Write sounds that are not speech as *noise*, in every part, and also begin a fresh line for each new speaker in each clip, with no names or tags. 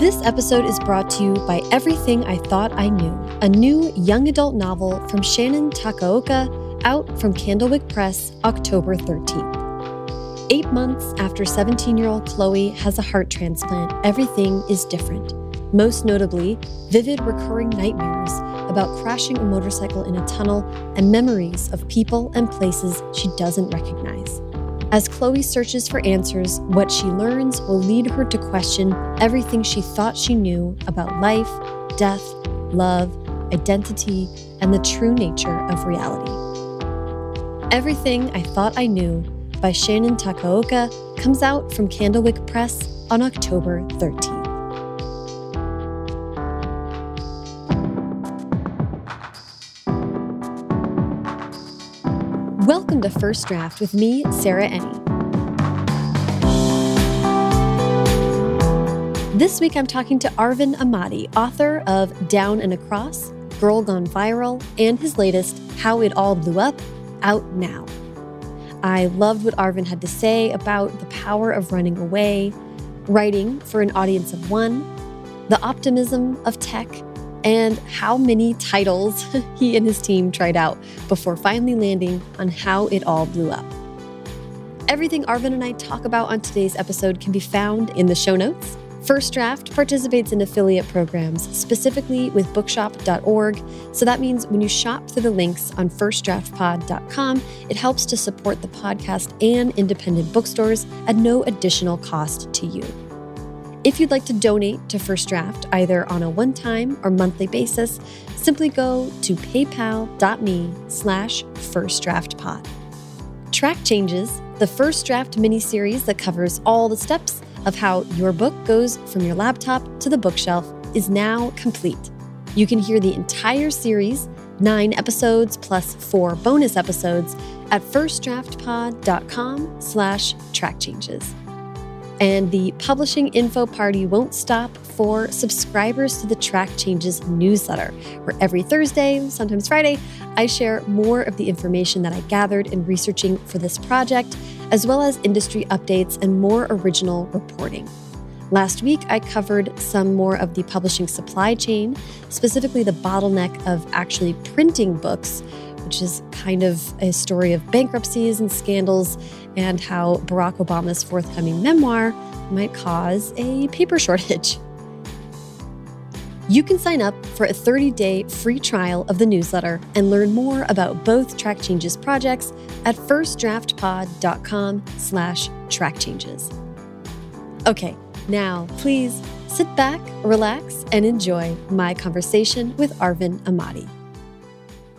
This episode is brought to you by Everything I Thought I Knew, a new young adult novel from Shannon Takaoka, out from Candlewick Press October 13th. Eight months after 17 year old Chloe has a heart transplant, everything is different. Most notably, vivid recurring nightmares about crashing a motorcycle in a tunnel and memories of people and places she doesn't recognize. As Chloe searches for answers, what she learns will lead her to question everything she thought she knew about life, death, love, identity, and the true nature of reality. Everything I Thought I Knew by Shannon Takaoka comes out from Candlewick Press on October 13th. Welcome to First Draft with me, Sarah Enni. This week I'm talking to Arvin Ahmadi, author of Down and Across, Girl Gone Viral, and his latest, How It All Blew Up, out now. I loved what Arvin had to say about the power of running away, writing for an audience of one, the optimism of tech, and how many titles *laughs* he and his team tried out before finally landing on how it all blew up. Everything Arvin and I talk about on today's episode can be found in the show notes. First Draft participates in affiliate programs, specifically with bookshop.org. So that means when you shop through the links on firstdraftpod.com, it helps to support the podcast and independent bookstores at no additional cost to you. If you'd like to donate to First Draft, either on a one-time or monthly basis, simply go to paypal.me slash firstdraftpod. Track Changes, the First Draft mini-series that covers all the steps of how your book goes from your laptop to the bookshelf, is now complete. You can hear the entire series, nine episodes plus four bonus episodes, at firstdraftpod.com slash track changes. And the publishing info party won't stop for subscribers to the Track Changes newsletter, where every Thursday, sometimes Friday, I share more of the information that I gathered in researching for this project, as well as industry updates and more original reporting. Last week, I covered some more of the publishing supply chain, specifically the bottleneck of actually printing books, which is kind of a story of bankruptcies and scandals and how Barack Obama's forthcoming memoir might cause a paper shortage. You can sign up for a 30-day free trial of the newsletter and learn more about both Track Changes projects at firstdraftpod.com/slash track changes. Okay, now please sit back, relax, and enjoy my conversation with Arvin Ahmadi.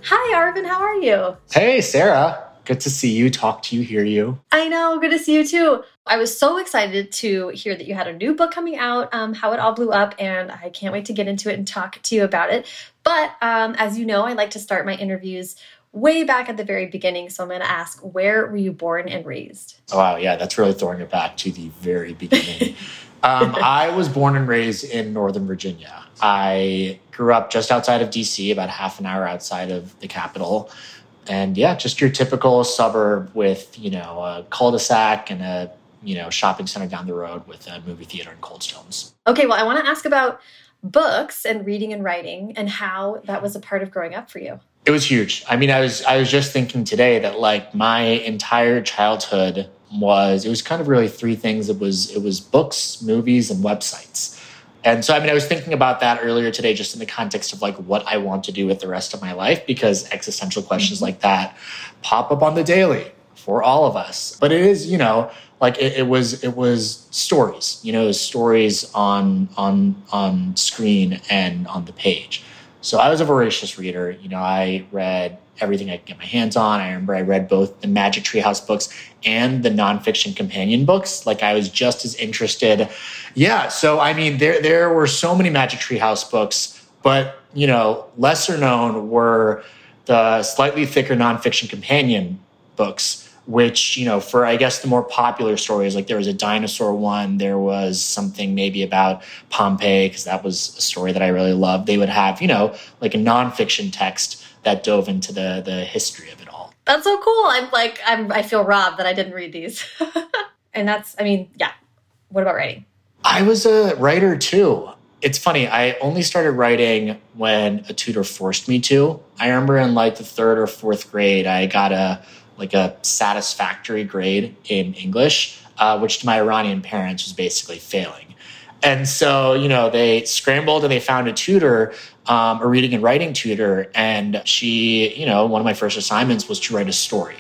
Hi, Arvin. How are you?
Hey, Sarah. Good to see you, talk to you, hear you.
I know. Good to see you too. I was so excited to hear that you had a new book coming out, um, How It All Blew Up, and I can't wait to get into it and talk to you about it. But um, as you know, I like to start my interviews way back at the very beginning. So I'm going to ask, where were you born and raised?
Oh, wow. Yeah, that's really throwing it back to the very beginning. *laughs* um, I was born and raised in Northern Virginia. I grew up just outside of DC, about half an hour outside of the capital and yeah, just your typical suburb with you know a cul-de-sac and a you know shopping center down the road with a movie theater and Cold Stones.
Okay, well, I want to ask about books and reading and writing and how that was a part of growing up for you.
It was huge. I mean, I was I was just thinking today that like my entire childhood was it was kind of really three things. It was it was books, movies, and websites. And so, I mean, I was thinking about that earlier today, just in the context of like what I want to do with the rest of my life, because existential questions mm-hmm. like that pop up on the daily for all of us. But it is, you know, like it, it was, it was stories, you know, stories on on on screen and on the page. So I was a voracious reader. You know, I read everything I could get my hands on. I remember I read both the Magic Treehouse books and the nonfiction companion books. Like I was just as interested. Yeah. So I mean, there there were so many Magic Treehouse books, but you know, lesser known were the slightly thicker nonfiction companion books which you know for i guess the more popular stories like there was a dinosaur one there was something maybe about pompeii because that was a story that i really loved they would have you know like a nonfiction text that dove into the the history of it all.
That's so cool. I'm like I'm I feel robbed that I didn't read these. *laughs* and that's I mean, yeah. What about writing?
I was a writer too. It's funny, I only started writing when a tutor forced me to. I remember in like the third or fourth grade, I got a like a satisfactory grade in English, uh, which to my Iranian parents was basically failing. And so, you know, they scrambled and they found a tutor, um, a reading and writing tutor. And she, you know, one of my first assignments was to write a story.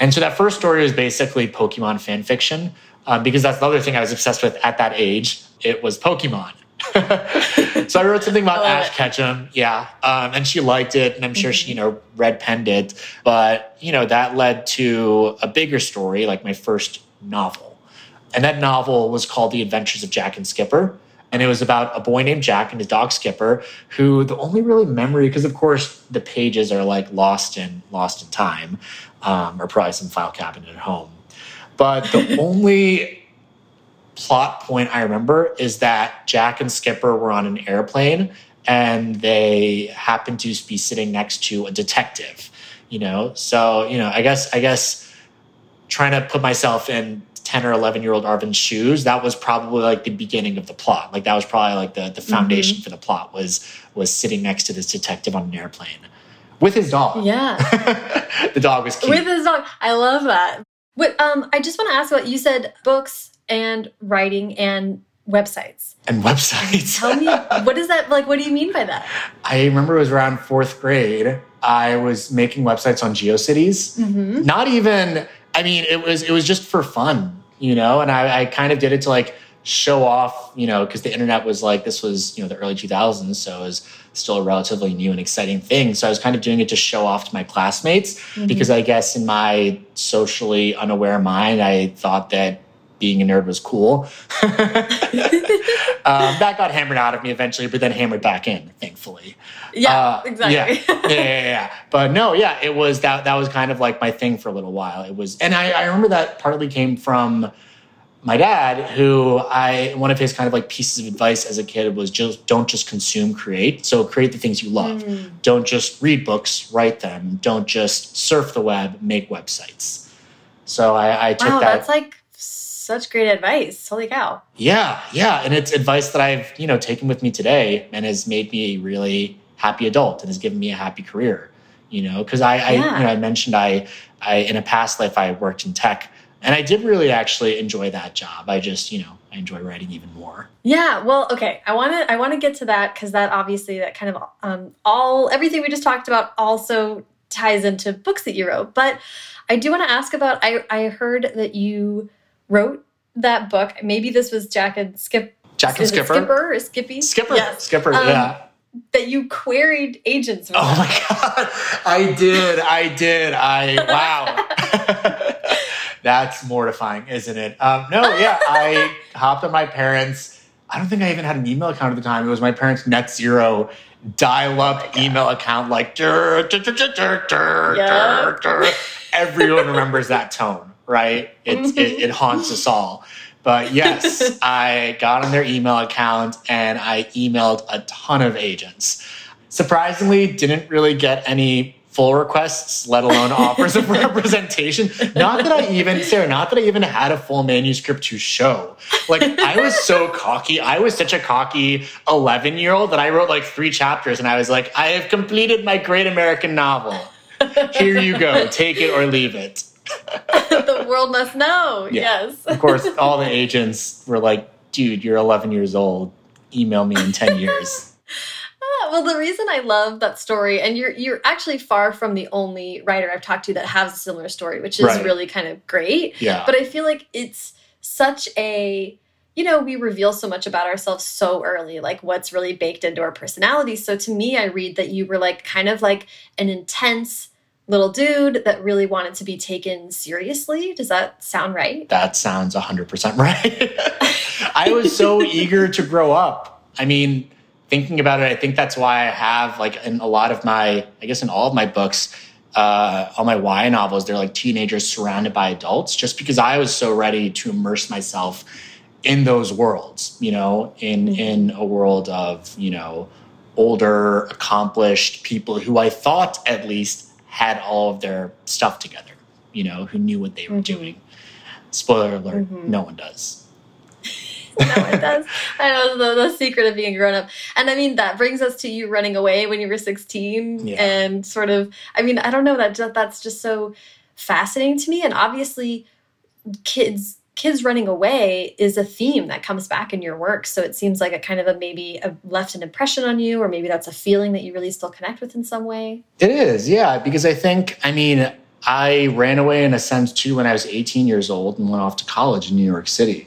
And so that first story was basically Pokemon fan fiction, um, because that's the other thing I was obsessed with at that age. It was Pokemon. *laughs* so I wrote something about Ash it. Ketchum, yeah, um, and she liked it, and I'm sure mm-hmm. she, you know, red penned it. But you know, that led to a bigger story, like my first novel, and that novel was called The Adventures of Jack and Skipper. And it was about a boy named Jack and his dog Skipper, who the only really memory, because of course the pages are like lost in lost in time, um, or probably some file cabinet at home. But the *laughs* only plot point I remember is that Jack and Skipper were on an airplane and they happened to be sitting next to a detective, you know? So, you know, I guess, I guess trying to put myself in 10 or 11 year old Arvin's shoes, that was probably like the beginning of the plot. Like that was probably like the, the foundation mm-hmm. for the plot was, was sitting next to this detective on an airplane with his dog.
Yeah. *laughs*
the dog was cute.
With his dog. I love that. But um, I just want to ask about you said books and writing and websites.
And websites.
Tell me, *laughs* what is that like? What do you mean by that?
I remember it was around fourth grade. I was making websites on GeoCities. Mm-hmm. Not even, I mean, it was it was just for fun, you know. And I, I kind of did it to like show off, you know, because the internet was like this was you know the early 2000s, so it was still a relatively new and exciting thing. So I was kind of doing it to show off to my classmates mm-hmm. because I guess in my socially unaware mind, I thought that being a nerd was cool. *laughs* um, that got hammered out of me eventually, but then hammered back in, thankfully.
Yeah, uh, exactly.
Yeah. yeah, yeah, yeah, But no, yeah, it was that. That was kind of like my thing for a little while. It was, and I, I remember that partly came from my dad, who I one of his kind of like pieces of advice as a kid was just don't just consume, create. So create the things you love. Mm. Don't just read books, write them. Don't just surf the web, make websites. So I, I took
wow,
that.
That's like such great advice. Holy cow.
Yeah, yeah. And it's advice that I've, you know, taken with me today and has made me a really happy adult and has given me a happy career. You know, because I, I you know, I mentioned I I in a past life I worked in tech and I did really actually enjoy that job. I just, you know, I enjoy writing even more.
Yeah, well, okay. I want to I want to get to that cuz that obviously that kind of um all everything we just talked about also ties into books that you wrote. But I do want to ask about I I heard that you wrote that book. Maybe this was Jack and Skip.
Jack and Skipper.
Skipper or Skippy?
Skipper. Yes. Skipper. Um, yeah.
That you queried agents.
oh my *laughs* god! I did. I did. I wow. *laughs* That's mortifying, isn't it? Um, no, yeah. I *laughs* hopped on my parents. I don't think I even had an email account at the time. It was my parents' Net Zero dial-up oh email account, like dur, dur, dur, everyone remembers that tone right? It, mm-hmm. it, it haunts us all. But yes, *laughs* I got on their email account and I emailed a ton of agents. Surprisingly, didn't really get any full requests, let alone offers of *laughs* representation. Not that I even, Sarah, not that I even had a full manuscript to show. Like, I was so cocky. I was such a cocky 11 year old that I wrote like three chapters and I was like, I have completed my great American novel. Here you go, take it or leave it. *laughs*
the world must know. Yeah. Yes.
of course, *laughs* all the agents were like, dude, you're 11 years old. Email me in 10 years. *laughs*
Ah, well, the reason I love that story, and you're you're actually far from the only writer I've talked to that has a similar story, which is right. really kind of great.
Yeah.
But I feel like it's such a you know, we reveal so much about ourselves so early, like what's really baked into our personality. So to me, I read that you were like kind of like an intense little dude that really wanted to be taken seriously. Does that sound right?
That sounds 100% right. *laughs* I was so eager to grow up. I mean, thinking about it, I think that's why I have, like, in a lot of my, I guess, in all of my books, uh, all my YA novels, they're like teenagers surrounded by adults, just because I was so ready to immerse myself in those worlds, you know, in mm-hmm. in a world of, you know, older, accomplished people who I thought at least had all of their stuff together, you know, who knew what they were mm-hmm. doing. Spoiler alert, mm-hmm. no one does. *laughs*
no, one does. I know the, the secret of being grown up. And I mean, that brings us to you running away when you were 16
Yeah.
and sort of, I mean, I don't know that that's just so fascinating to me. And obviously kids, kids running away is a theme that comes back in your work. So it seems like a kind of a, maybe a, left an impression on you, or maybe that's a feeling that you really still connect with in some way.
It is, yeah, because I think, I mean, I ran away in a sense too when I was 18 years old and went off to college in New York City.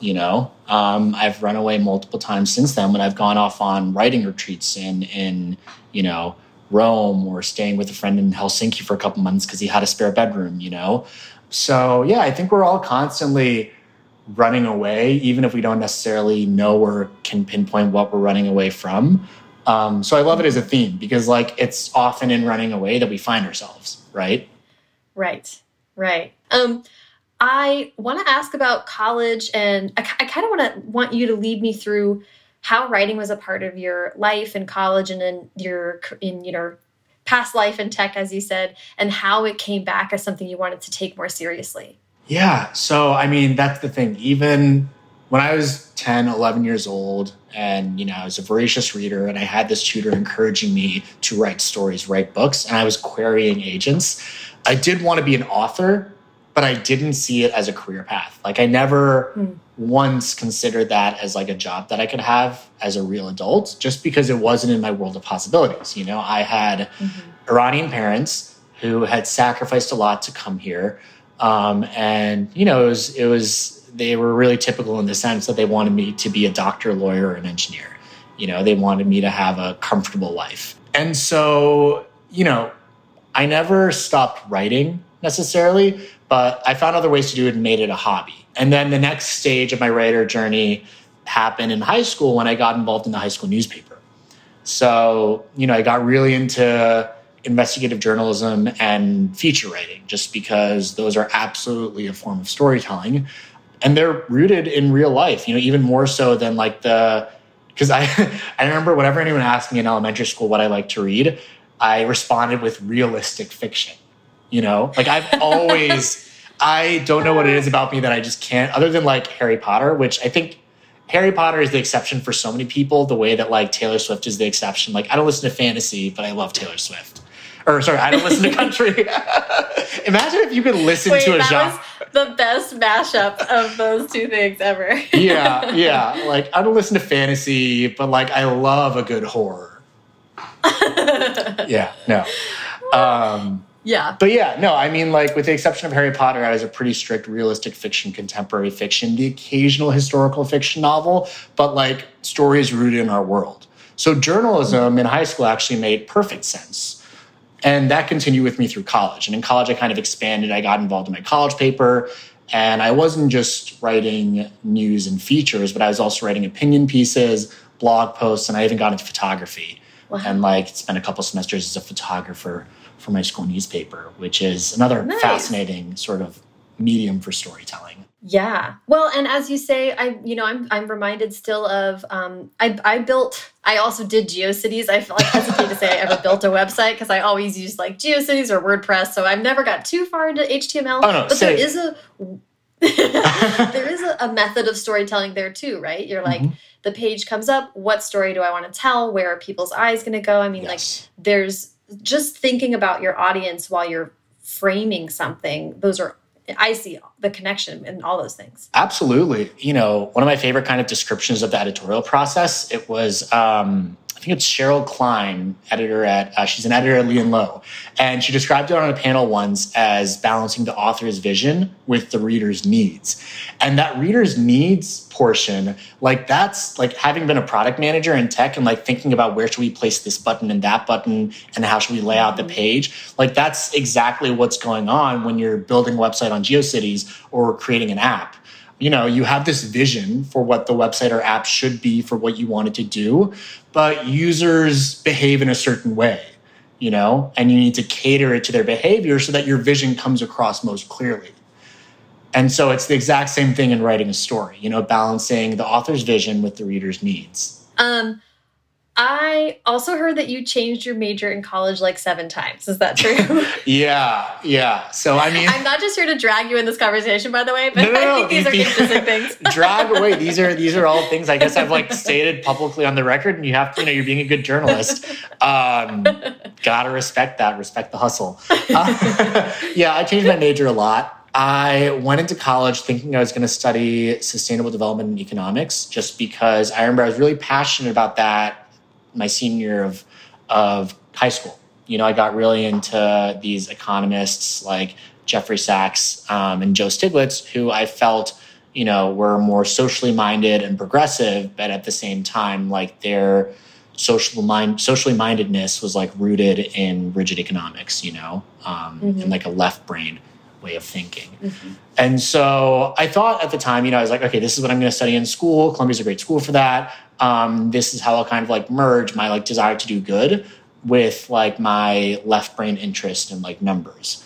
You know, um, I've run away multiple times since then when I've gone off on writing retreats in, in you know, Rome or staying with a friend in Helsinki for a couple months because he had a spare bedroom, you know? So, yeah, I think we're all constantly running away, even if we don't necessarily know or can pinpoint what we're running away from. Um, so I love it as a theme because, like, it's often in running away that we find ourselves, right?
Right, right. Um, I want to ask about college, and I, I kind of want to want you to lead me through how writing was a part of your life in college and in your in your past life in tech, as you said, and how it came back as something you wanted to take more seriously.
Yeah. So, I mean, that's the thing. Even when I was 10, 11 years old, and, you know, I was a voracious reader, and I had this tutor encouraging me to write stories, write books, and I was querying agents. I did want to be an author, but I didn't see it as a career path. Like, I never
Hmm.
once considered that as like a job that I could have as a real adult, just because it wasn't in my world of possibilities. You know, I had Iranian parents who had sacrificed a lot to come here. Um, and you know, it was it was they were really typical in the sense that they wanted me to be a doctor, lawyer, or an engineer. You know, they wanted me to have a comfortable life. And so, you know, I never stopped writing necessarily, but I found other ways to do it and made it a hobby. And then the next stage of my writer journey happened in high school when I got involved in the high school newspaper. So, you know, I got really into investigative journalism and feature writing just because those are absolutely a form of storytelling and they're rooted in real life, you know, even more so than like the because I *laughs* I remember whenever anyone asked me in elementary school what I like to read, I responded with realistic fiction. You know, like I've *laughs* always I don't know what it is about me that I just can't other than like Harry Potter, which I think Harry Potter is the exception for so many people, the way that like Taylor Swift is the exception. Like I don't listen to fantasy, but I love Taylor Swift. Or sorry, I don't listen to country. *laughs* Imagine if you could listen
Wait,
to a
that
genre.
was the best mashup of those two things ever.
yeah, *laughs* yeah. Like I don't listen to fantasy, but like I love a good horror. Yeah, no. Um,
yeah.
but yeah, no, I mean, like, with the exception of Harry Potter, I was a pretty strict realistic fiction, contemporary fiction, the occasional historical fiction novel, but like stories rooted in our world. So journalism in high school actually made perfect sense. And that continued with me through college. And in college, I kind of expanded. I got involved in my college paper. And I wasn't just writing news and features, but I was also writing opinion pieces, blog posts, and I even got into photography.
Wow.
And like spent a couple semesters as a photographer for my school newspaper, which is another
Nice.
fascinating sort of medium for storytelling.
Yeah. Well, and as you say, I you know I'm I'm reminded still of um, I I built I also did GeoCities. I feel like I hesitate to say I ever built a website because I always used like GeoCities or WordPress, so I've never got too far into HTML.
Oh, no,
but there is a *laughs* there is a, a method of storytelling there too, right? You're like
Mhm.
the page comes up. What story do I want to tell? Where are people's eyes going to go? I mean, like there's just thinking about your audience while you're framing something. Those are I see the connection and all those things.
Absolutely. You know, one of my favorite kind of descriptions of the editorial process, it was, um, I think it's Cheryl Klein, editor at, uh, she's an editor at Lee and Low. And she described it on a panel once as balancing the author's vision with the reader's needs. And that reader's needs portion, like that's like having been a product manager in tech and like thinking about where should we place this button and that button and how should we lay out the page. Like that's exactly what's going on when you're building a website on GeoCities or creating an app you know you have this vision for what the website or app should be for what you want it to do but users behave in a certain way you know and you need to cater it to their behavior so that your vision comes across most clearly. And so it's the exact same thing in writing a story you know balancing the author's vision with the reader's needs.
Um, I also heard that you changed your major in college like seven times. Is that true? *laughs*
yeah, yeah. So I mean,
I'm not just here to drag you in this conversation, by the way, but no, no, I think these, these are interesting *laughs* things.
drag away. These are these are all things I guess I've like *laughs* stated publicly on the record, and you have to, you know, you're being a good journalist. Um, gotta respect that. Respect the hustle. Uh, yeah, I changed my major a lot. I went into college thinking I was going to study sustainable development and economics just because I remember I was really passionate about that my senior year of of high school. You know, I got really into these economists like Jeffrey Sachs um, and Joe Stiglitz, who I felt, you know, were more socially minded and progressive, but at the same time, like their social mind, socially mindedness was like rooted in rigid economics, you know, um, mm-hmm. and like a left brain way of thinking. Mm-hmm. And so I thought at the time, you know, I was like, okay, this is what I'm going to study in school. Columbia's a great school for that um, this is how I'll kind of like merge my like desire to do good with like my left brain interest in like numbers.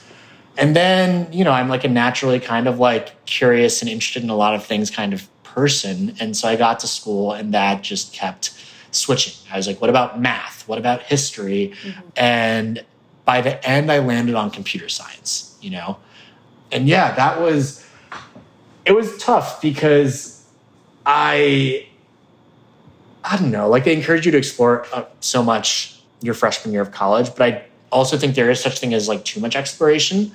And then, you know, I'm like a naturally kind of like curious and interested in a lot of things kind of person. And so I got to school and that just kept switching. I was like, what about math? What about history? Mm-hmm. And by the end, I landed on computer science, you know? And yeah, that was, it was tough because I, I don't know, like they encourage you to explore uh, so much your freshman year of college, but I also think there is such thing as like too much exploration,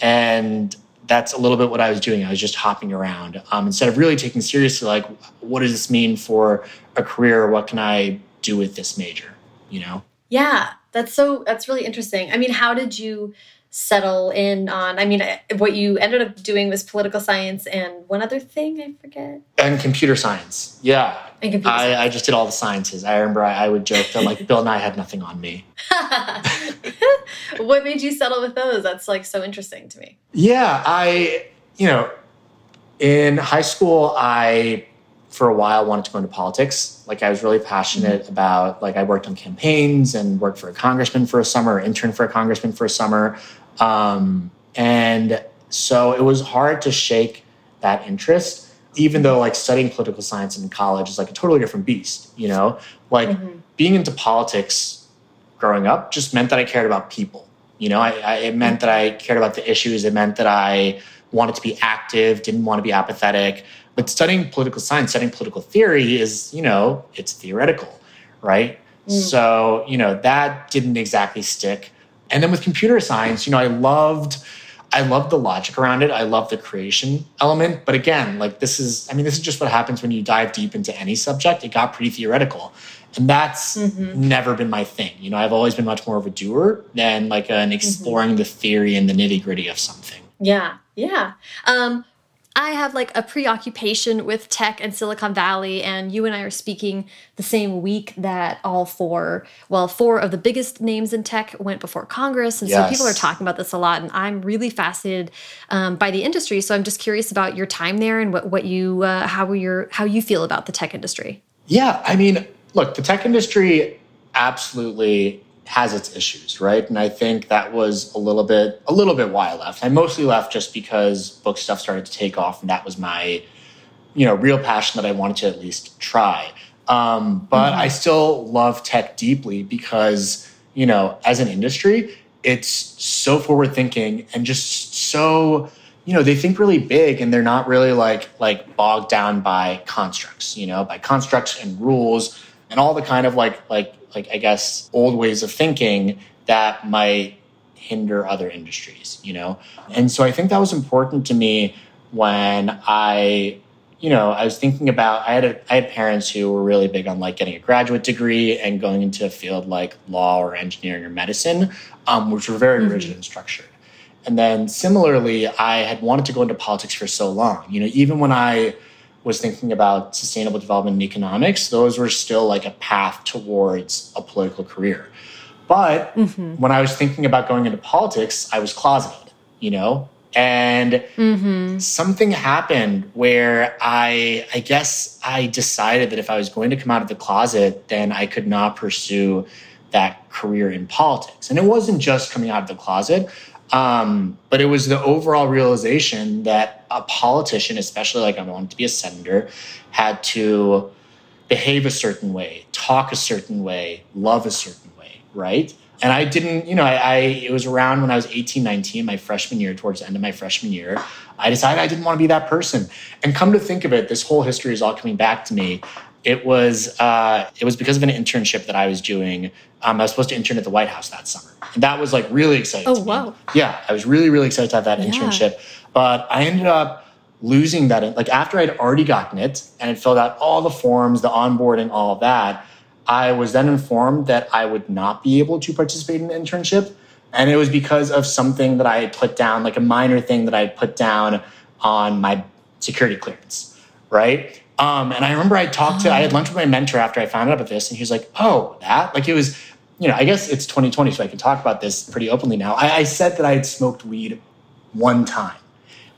and that's a little bit what I was doing. I was just hopping around um, instead of really taking seriously like what does this mean for a career? What can I do with this major? You know?
Yeah, that's so that's really interesting. I mean, how did you? Settle in on? I mean, what you ended up doing was political science and one other thing, I forget.
And computer science. Yeah. And computer I, science. I just did all the sciences. I remember I, I would joke that like Bill Nye had nothing on me. *laughs*
what made you settle with those? That's like so interesting to me.
Yeah. I, you know, in high school, I for a while wanted to go into politics. Like I was really passionate mm-hmm. about like I worked on campaigns and worked for a congressman for a summer, interned for a congressman for a summer. Um, and so it was hard to shake that interest, even though like studying political science in college is like a totally different beast, you know? Like mm-hmm. being into politics growing up just meant that I cared about people. You know, I, I, it meant that I cared about the issues. It meant that I wanted to be active, didn't want to be apathetic. But studying political science, studying political theory is, you know, it's theoretical, right? Mm. So, you know, that didn't exactly stick. And then with computer science, you know, I loved I loved the logic around it. I love the creation element. But again, like this is, I mean, this is just what happens when you dive deep into any subject. It got pretty theoretical. And that's mm-hmm. never been my thing. You know, I've always been much more of a doer than like an mm-hmm. exploring mm-hmm. the theory and the nitty gritty of something.
Yeah. Yeah. Um, I have like a preoccupation with tech and Silicon Valley, and you and I are speaking the same week that all four, well, four of the biggest names in tech went before Congress. And yes. so people are talking about this a lot, and I'm really fascinated um, by the industry. So I'm just curious about your time there and what, what you, uh, how, your, how you feel about the tech industry.
Yeah, I mean, look, the tech industry absolutely has its issues, right? And I think that was a little bit a little bit why I left. I mostly left just because book stuff started to take off, and that was my you know real passion that I wanted to at least try. Um, but mm-hmm. I still love tech deeply because you know as an industry, it's so forward thinking and just so you know they think really big and they're not really like like bogged down by constructs you know by constructs and rules and all the kind of like like like I guess old ways of thinking that might hinder other industries, you know? And so I think that was important to me when I you know, I was thinking about I had a, I had parents who were really big on like getting a graduate degree and going into a field like law or engineering or medicine, um, which were very mm-hmm. rigid and structured. And then similarly, I had wanted to go into politics for so long. You know, even when I was thinking about sustainable development and economics, those were still like a path towards a political career. But mm-hmm. when I was thinking about going into politics, I was closeted, you know? And mm-hmm. something happened where I I guess I decided that if I was going to come out of the closet, then I could not pursue that career in politics. And it wasn't just coming out of the closet. Um, but it was the overall realization that a politician, especially like I wanted to be a senator, had to behave a certain way, talk a certain way, love a certain way, right? And I didn't, you know, I, I, it was around when I was 18, 19, my freshman year, towards the end of my freshman year, I decided I didn't want to be that person. And come to think of it, this whole history is all coming back to me. It was uh, it was because of an internship that I was doing. Um, I was supposed to intern at the White House that summer, and that was like really exciting.
Oh wow!
Yeah, I was really really excited to have that
Yeah.
internship. But I ended up losing that. Like after I'd already gotten it and had filled out all the forms, the onboarding, all of that, I was then informed that I would not be able to participate in the internship. And it was because of something that I had put down, like a minor thing that I had put down on my security clearance, right? Um, and I remember I talked to, I had lunch with my mentor after I found out about this, and he was like, "Oh, that?" Like it was, you know, I guess it's 2020, so I can talk about this pretty openly now. I, I said that I had smoked weed one time,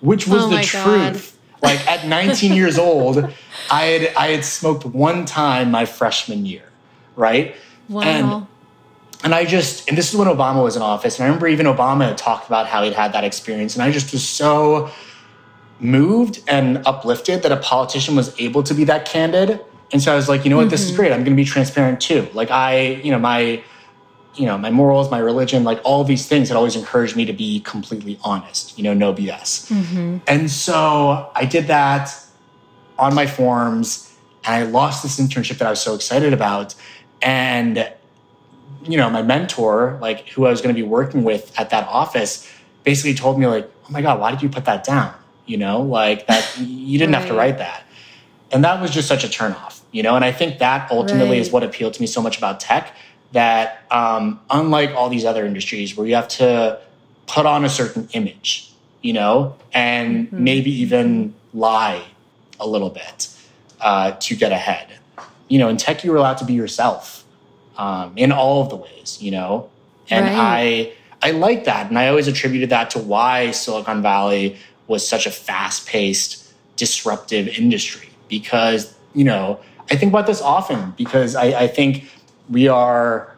which was
Oh
the
my God.
truth. Like at 19 years old, I had I had smoked one time my freshman year, right?
Wow.
And and I just, and this is when Obama was in office. And I remember even Obama had talked about how he'd had that experience. And I just was so moved and uplifted that a politician was able to be that candid. And so I was like, you know what, this is mm-hmm. great. I'm going to be transparent too. Like I, you know, my, you know, my morals, my religion, like all these things had always encouraged me to be completely honest, you know, no BS. Mm-hmm. And so I did that on my forms and I lost this internship that I was so excited about. And, you know, my mentor, like who I was going to be working with at that office, basically told me, like, oh my God, why did you put that down? You know, like that, you didn't have to write that. And that was just such a turnoff, you know? And I think that ultimately is what appealed to me so much about tech that, um, unlike all these other industries where you have to put on a certain image, you know, and maybe even lie a little bit uh, to get ahead. You know, in tech, you were allowed to be yourself um, in all of the ways, you know, and
Right.
I I like that, and I always attributed that to why Silicon Valley was such a fast-paced, disruptive industry because you know I think about this often because I, I think we are,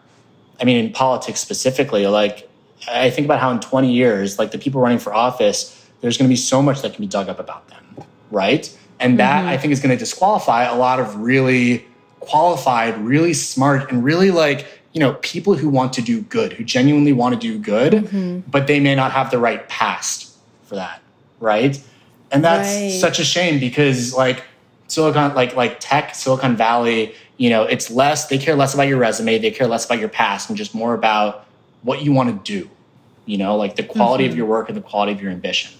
I mean, in politics specifically, like I think about how in 20 years, like the people running for office, there's going to be so much that can be dug up about them, right? And that mm-hmm. I think is going to disqualify a lot of really qualified, really smart, and really like, you know, people who want to do good, who genuinely want to do good, mm-hmm. but they may not have the right past for that, right? And that's
Right.
such a shame because like Silicon, like like tech, Silicon Valley, you know, it's less. They care less about your resume. They care less about your past, and just more about what you want to do. You know, like the quality of mm-hmm. your work and the quality of your ambition.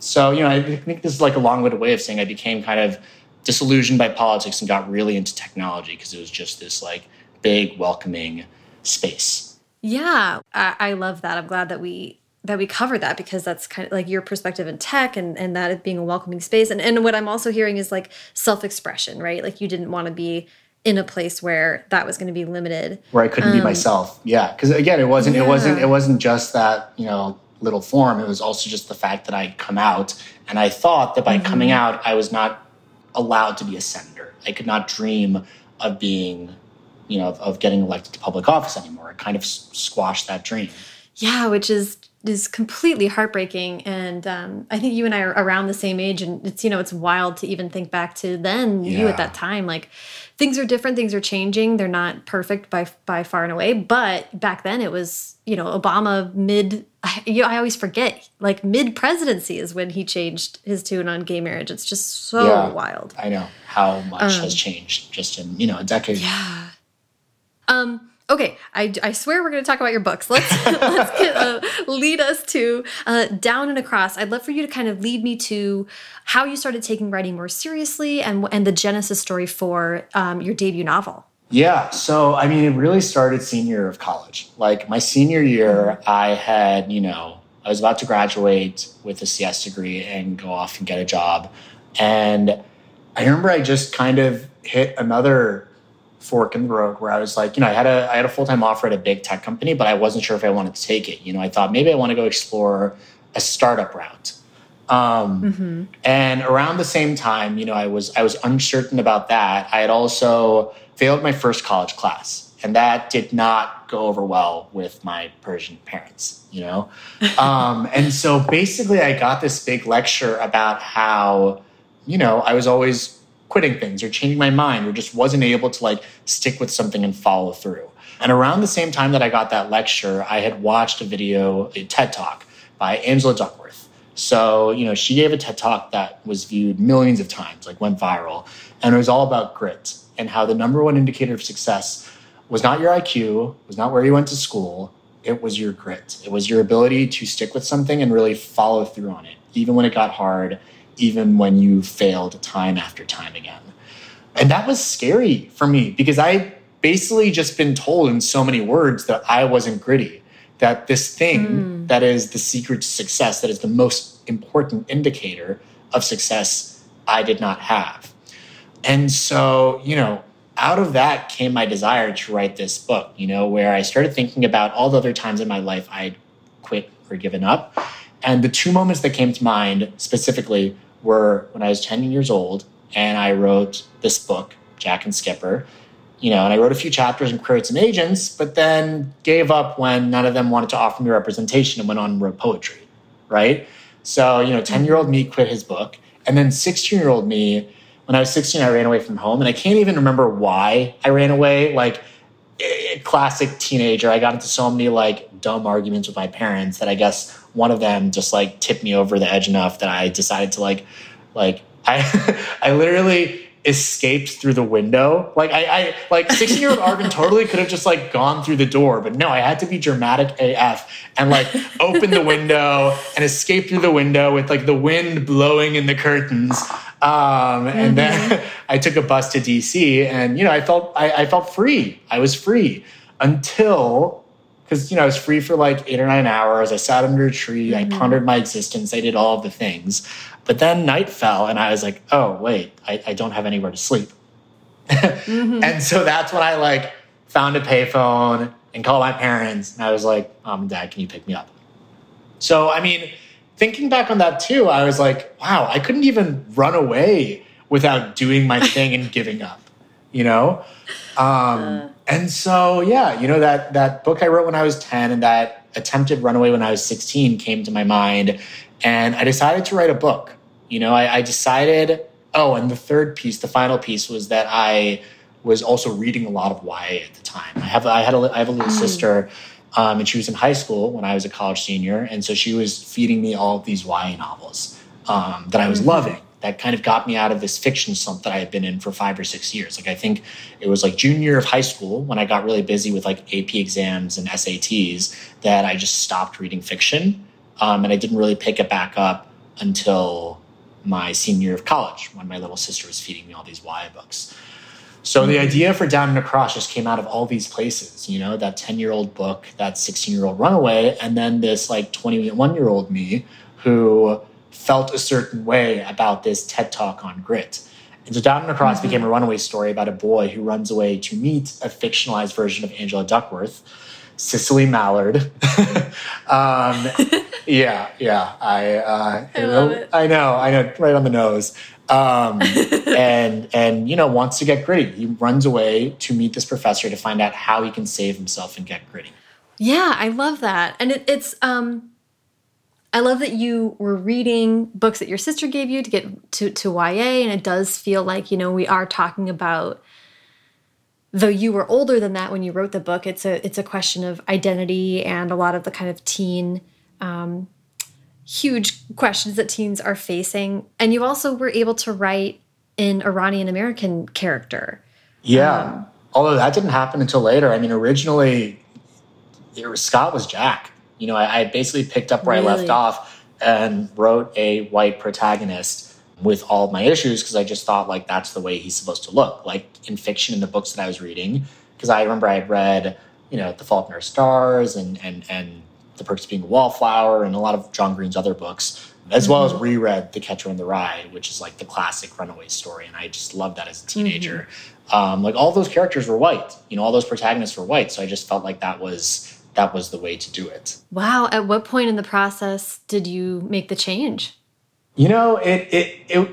So, you know, I think this is like a long-winded way of saying I became kind of disillusioned by politics and got really into technology because it was just this like big, welcoming space.
Yeah, I, I love that. I'm glad that we that we covered that because that's kind of like your perspective in tech and and that being a welcoming space. And and what I'm also hearing is like self expression, right? Like you didn't want to be in a place where that was going to be limited.
where I couldn't be myself. Yeah, because again, it wasn't it wasn't
Um,
it wasn't just that you know little form. It was also just the fact that I'd come out, and I thought that by
Mm-hmm.
coming out, I was not allowed to be a senator. I could not dream of being, you know, of, of getting elected to public office anymore. It kind of squashed that dream.
Yeah, which is is completely heartbreaking. And um, I think you and I are around the same age, and it's you know it's wild to even think back to then you at that time. Like things are different, things are changing. They're not perfect by by far and away, but back then it was you know Obama mid. I, you know, I always forget like mid presidency is when he changed his tune on gay marriage. It's just so
Yeah.
wild.
I know how much has changed just in you know a decade.
Um, Yeah. Um. Okay, I, I swear we're going to talk about your books. Let's *laughs* let's get, uh, lead us to uh, down and across. I'd love for you to kind of lead me to how you started taking writing more seriously and and the genesis story for um, your debut novel.
Yeah. So, I mean, it really started senior of college. Like my senior year, I had, you know, I was about to graduate with a CS degree and go off and get a job. And I remember I just kind of hit another fork in the road where I was like, you know, I had a I had a full time offer at a big tech company, but I wasn't sure if I wanted to take it. You know, I thought maybe I want to go explore a startup route. Um, And around the same time, you know, I was I was uncertain about that. I had also failed my first college class, and that did not go over well with my Persian parents. You know, *laughs* um, and so basically, I got this big lecture about how, you know, I was always quitting things or changing my mind or just wasn't able to like stick with something and follow through. And around the same time that I got that lecture, I had watched a video, a TED Talk by Angela Duckworth. So, you know, she gave a TED Talk that was viewed millions of times, like went viral. And it was all about grit and how the number one indicator of success was not your IQ, was not where you went to school, it was your grit. It was your ability to stick with something and really follow through on it, even when it got hard, even when you failed time after time again. And that was scary for me because I basically just been told in so many words that I wasn't gritty, that this thing mm. that is the secret to success, that is the most important indicator of success, I did not have. And so, you know, out of that came my desire to write this book, you know, where I started thinking about all the other times in my life I'd quit or given up. And the two moments that came to mind specifically were when I was 10 years old and I wrote this book, Jack and Skipper, you know, and I wrote a few chapters and queried some agents, but then gave up when none of them wanted to offer me representation and went on and wrote poetry, right? So, you know, 10 year old me quit his book. And then 16 year old me when I was 16, I ran away from home, and I can't even remember why I ran away. Like, eh, classic teenager, I got into so many like dumb arguments with my parents that I guess one of them just like tipped me over the edge enough that I decided to like, like *laughs* I, I literally escaped through the window. Like I, I like 16 year old Arvin *laughs* totally could have just like gone through the door, but no, I had to be dramatic AF and like open the window and escape through the window with like the wind blowing in the curtains. Um, mm-hmm. And then mm-hmm. *laughs* I took a bus to DC, and you know, I felt I, I felt free. I was free until because you know I was free for like eight or nine hours. I sat under a tree. Mm-hmm. I pondered my existence. I did all of the things. But then night fell, and I was like, oh wait, I, I don't have anywhere to sleep. mm-hmm. *laughs* And so that's when I like found a payphone and called my parents, and I was like, mom and dad, can you pick me up? So I mean thinking back on that too, I was like, wow, I couldn't even run away without doing my *laughs* thing and giving up, you know? Um, uh. And so, yeah, you know, that, that book I wrote when I was 10 and that attempted runaway when I was 16 came to my mind. And I decided to write a book. You know, I, I decided, oh, and the third piece, the final piece was that I was also reading a lot of YA at the time. I have, I had a, I have a little mm. sister um, and she was in high school when I was a college senior. And so she was feeding me all of these YA novels um, that I was mm-hmm. loving. That kind of got me out of this fiction slump that I had been in for five or six years. Like I think it was like junior year of high school when I got really busy with like AP exams and SATs that I just stopped reading fiction. Um, and I didn't really pick it back up until my senior year of college when my little sister was feeding me all these YA books. So the idea for Down and Across just came out of all these places, you know, that 10 year old book, that 16 year old runaway, and then this like 21 year old me who felt a certain way about this TED talk on grit. And so Down and Across mm-hmm. became a runaway story about a boy who runs away to meet a fictionalized version of Angela Duckworth, Cicely Mallard. *laughs* um, *laughs* yeah, yeah. I, uh,
I, love it.
I know, I know, right on the nose um, *laughs* and and you know wants to get gritty. He runs away to meet this professor to find out how he can save himself and get gritty.
Yeah, I love that, and it, it's um, I love that you were reading books that your sister gave you to get to to YA, and it does feel like you know we are talking about. Though you were older than that when you wrote the book, it's a it's a question of identity and a lot of the kind of teen um, huge questions that teens are facing. And you also were able to write an Iranian American character.
Yeah. Um, Although that didn't happen until later. I mean, originally, was, Scott was Jack. You know, I, I basically picked up where really? I left off and wrote a white protagonist with all my issues because I just thought like that's the way he's supposed to look. Like in fiction in the books that I was reading, because I remember I had read, you know, The Fault in Our Stars and and and the Perks of Being a Wallflower, and a lot of John Green's other books, as mm-hmm. well as mm-hmm. reread The Catcher in the Rye, which is like the classic runaway story. And I just loved that as a teenager. Mm-hmm. Um, like all those characters were white, you know, all those protagonists were white. So I just felt like that was that was the way to do it.
Wow. At what point in the process did you make the change?
You know, it it it,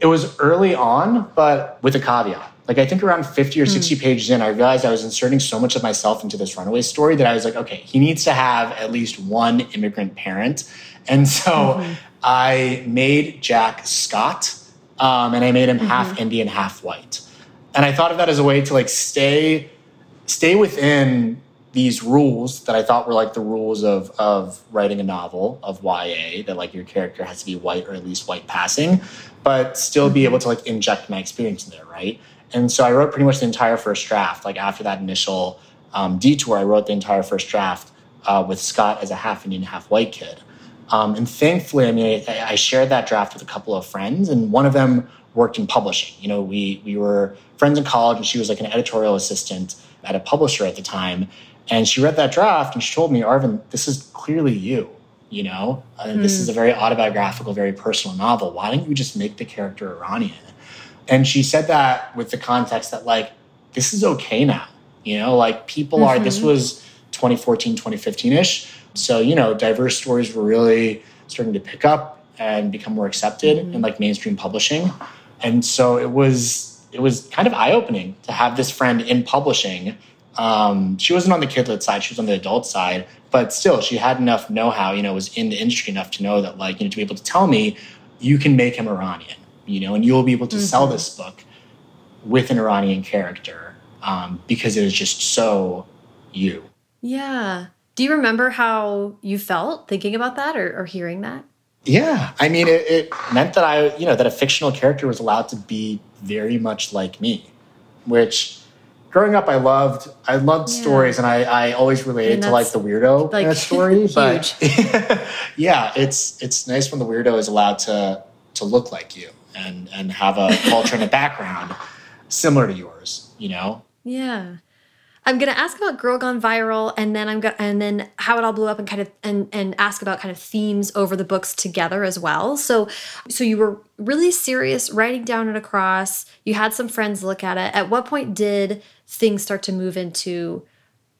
it was early on, but with a caveat like I think around 50 or hmm. 60 mm. pages in, I realized I was inserting so much of myself into this runaway story that I was like, okay, he needs to have at least one immigrant parent. And so mm-hmm. I made Jack Scott um, and I made him mm-hmm. half Indian, half white. And I thought of that as a way to like stay stay within these rules that I thought were like the rules of of writing a novel of YA that like your character has to be white or at least white passing, but still be mm-hmm. able to like inject my experience in there, right? And so I wrote pretty much the entire first draft. Like after that initial um, detour, I wrote the entire first draft uh, with Scott as a half Indian, half white kid. Um, and thankfully, I mean, I, I, shared that draft with a couple of friends, and one of them worked in publishing. You know, we we were friends in college, and she was like an editorial assistant at a publisher at the time. And she read that draft, and she told me, "Arvin, this is clearly you. You know, uh, mm. this is a very autobiographical, very personal novel. Why don't you just make the character Iranian?" And she said that with the context that like this is okay now. You know, like people mm-hmm. are. This mm-hmm. was 2014, 2015 ish so, you know, diverse stories were really starting to pick up and become more accepted mm-hmm. in like mainstream publishing. And so it was it was kind of eye opening to have this friend in publishing. Um, she wasn't on the kidlit side; she was on the adult side. But still, she had enough know how. You know, was in the industry enough to know that, like, you know, to be able to tell me, you can make him Iranian. You know, and you'll be able to mm-hmm. sell this book with an Iranian character um, because it is just so you.
Yeah. Do you remember how you felt thinking about that or, or hearing that?
Yeah, I mean, it, it, meant that I, you know, that a fictional character was allowed to be very much like me, which growing up I loved. I loved yeah. stories, and I, I always related to like the weirdo like, in a story. *laughs* but *laughs* yeah, it's it's nice when the weirdo is allowed to to look like you and and have a culture and a background similar to yours. You know.
Yeah. I'm going to ask about Girl Gone Viral, and then I'm going and then how it all blew up, and kind of and and ask about kind of themes over the books together as well. So, so you were really serious writing down and across. You had some friends look at it. At what point did things start to move into?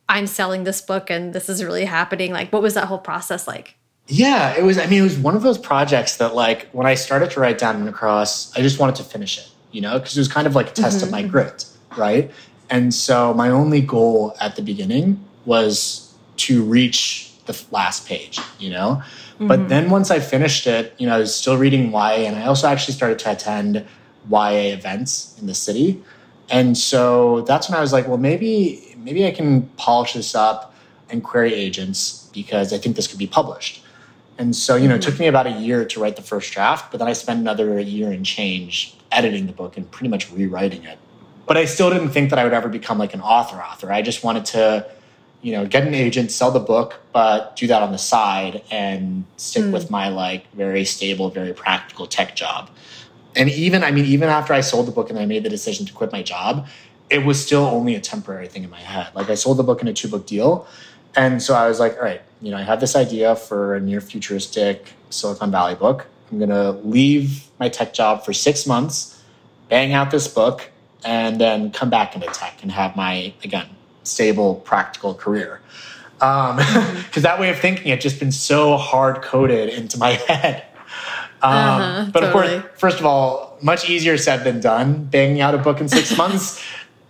I'm selling this book, and this is really happening. Like, what was that whole process like?
Yeah, it was. I mean, it was one of those projects that, like, when I started to write down and across, I just wanted to finish it, you know, because it was kind of like a test mm -hmm. of my mm-hmm. grit, right? And so my only goal at the beginning was to reach the last page, you know? Mm-hmm. But then once I finished it, you know, I was still reading YA and I also actually started to attend YA events in the city. And so that's when I was like, well, maybe maybe I can polish this up and query agents because I think this could be published. And so, you know, mm-hmm. it took me about a year to write the first draft, but then I spent another year and change editing the book and pretty much rewriting it but I still didn't think that I would ever become like an author author. I just wanted to, you know, get an agent, sell the book, but do that on the side and stick mm. with my like very stable, very practical tech job. And even, I mean, even after I sold the book and I made the decision to quit my job, it was still only a temporary thing in my head. Like I sold the book in a two book deal. And so I was like, all right, you know, I have this idea for a near futuristic Silicon Valley book. I'm going to leave my tech job for six months, bang out this book, and then come back into tech and have my again stable practical career. Because um, *laughs* that way of thinking had just been so hard coded into my *laughs* head. Um, uh-huh, but totally. of course first of all much easier said than done banging out a book in six *laughs* months.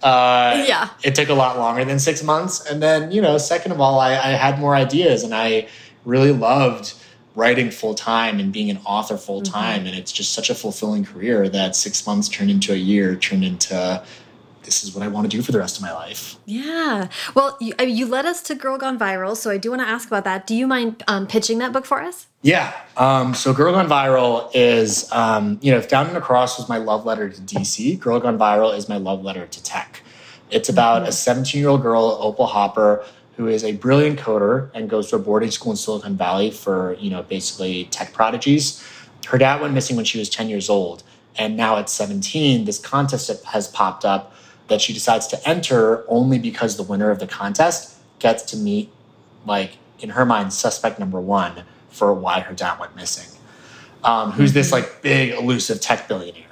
Uh, yeah. it took a lot longer than six months. And then you know second of all I, I had more ideas and i really loved writing full time and being an author full time. Mm-hmm. And it's just such a fulfilling career that six months turned into a year, turned into this is what I want to do for the rest of my life.
Yeah. Well, you, I mean, you led us to Girl Gone Viral, so I do want to ask about that. Do you mind um, pitching that book for us?
Yeah. Um, so Girl Gone Viral is, um, you know, if Down and Across was my love letter to DC, Girl Gone Viral is my love letter to tech. It's about mm-hmm. a 17 year old girl, Opal Hopper, who is a brilliant coder and goes to a boarding school in Silicon Valley for, you know, basically tech prodigies. Her dad went missing when she was 10 years old. And now at 17, this contest has popped up that she decides to enter only because the winner of the contest gets to meet, like, in her mind, suspect number one for why her dad went missing. Um, who's this, mm-hmm. like, big, elusive tech billionaire.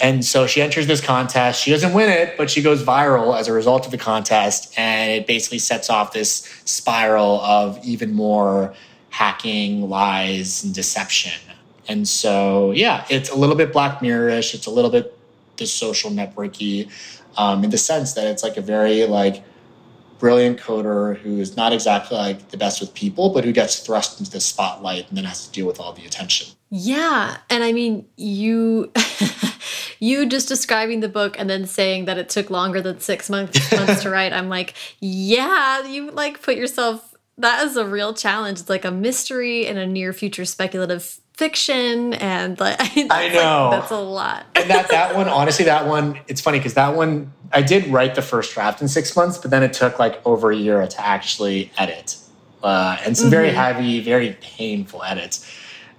And so she enters this contest. She doesn't win it, but she goes viral as a result of the contest. And it basically sets off this spiral of even more hacking, lies, and deception. And so, yeah, it's a little bit Black Mirror-ish. It's a little bit the social networky um, in the sense that it's like a very like brilliant coder who is not exactly like the best with people, but who gets thrust into the spotlight and then has to deal with all the attention.
Yeah. And I mean, you. *laughs* you just describing the book and then saying that it took longer than six months, months to *laughs* write i'm like yeah you like put yourself that is a real challenge it's like a mystery and a near future speculative fiction and like *laughs*
I know
like, that's a lot.
and that that one, *laughs* honestly, that one, it's funny because that one I did write the first draft in six months, but then it took like over a year to actually edit. Uh, and some mm-hmm. very heavy, very painful edits.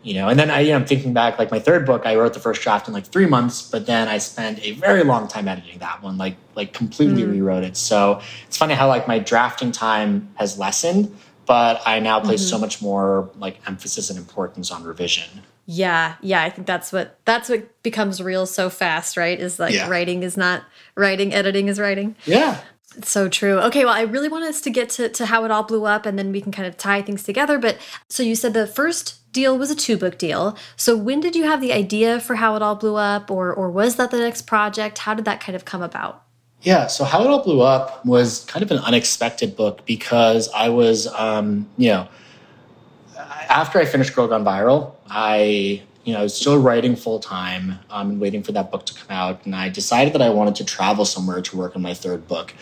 You know, and then I, you know, I'm thinking back, like my third book, I wrote the first draft in like three months, but then I spent a very long time editing that one, like like completely mm. rewrote it. So it's funny how like my drafting time has lessened, but I now place mm-hmm. so much more like emphasis and importance on revision.
Yeah, yeah, I think that's what that's what becomes real so fast, right? Is like yeah. writing is not writing, editing is writing.
Yeah.
It's so true. Okay, well, I really want us to get to, to how it all blew up and then we can kind of tie things together. But so you said the first deal was a two book deal. So when did you have the idea for how it all blew up or or was that the next project? How did that kind of come about?
Yeah, so How It All Blew Up was kind of an unexpected book because I was, um, you know, after I finished Girl Gone Viral, I, you know, I was still writing full time um, and waiting for that book to come out. And I decided that I wanted to travel somewhere to work on my third book.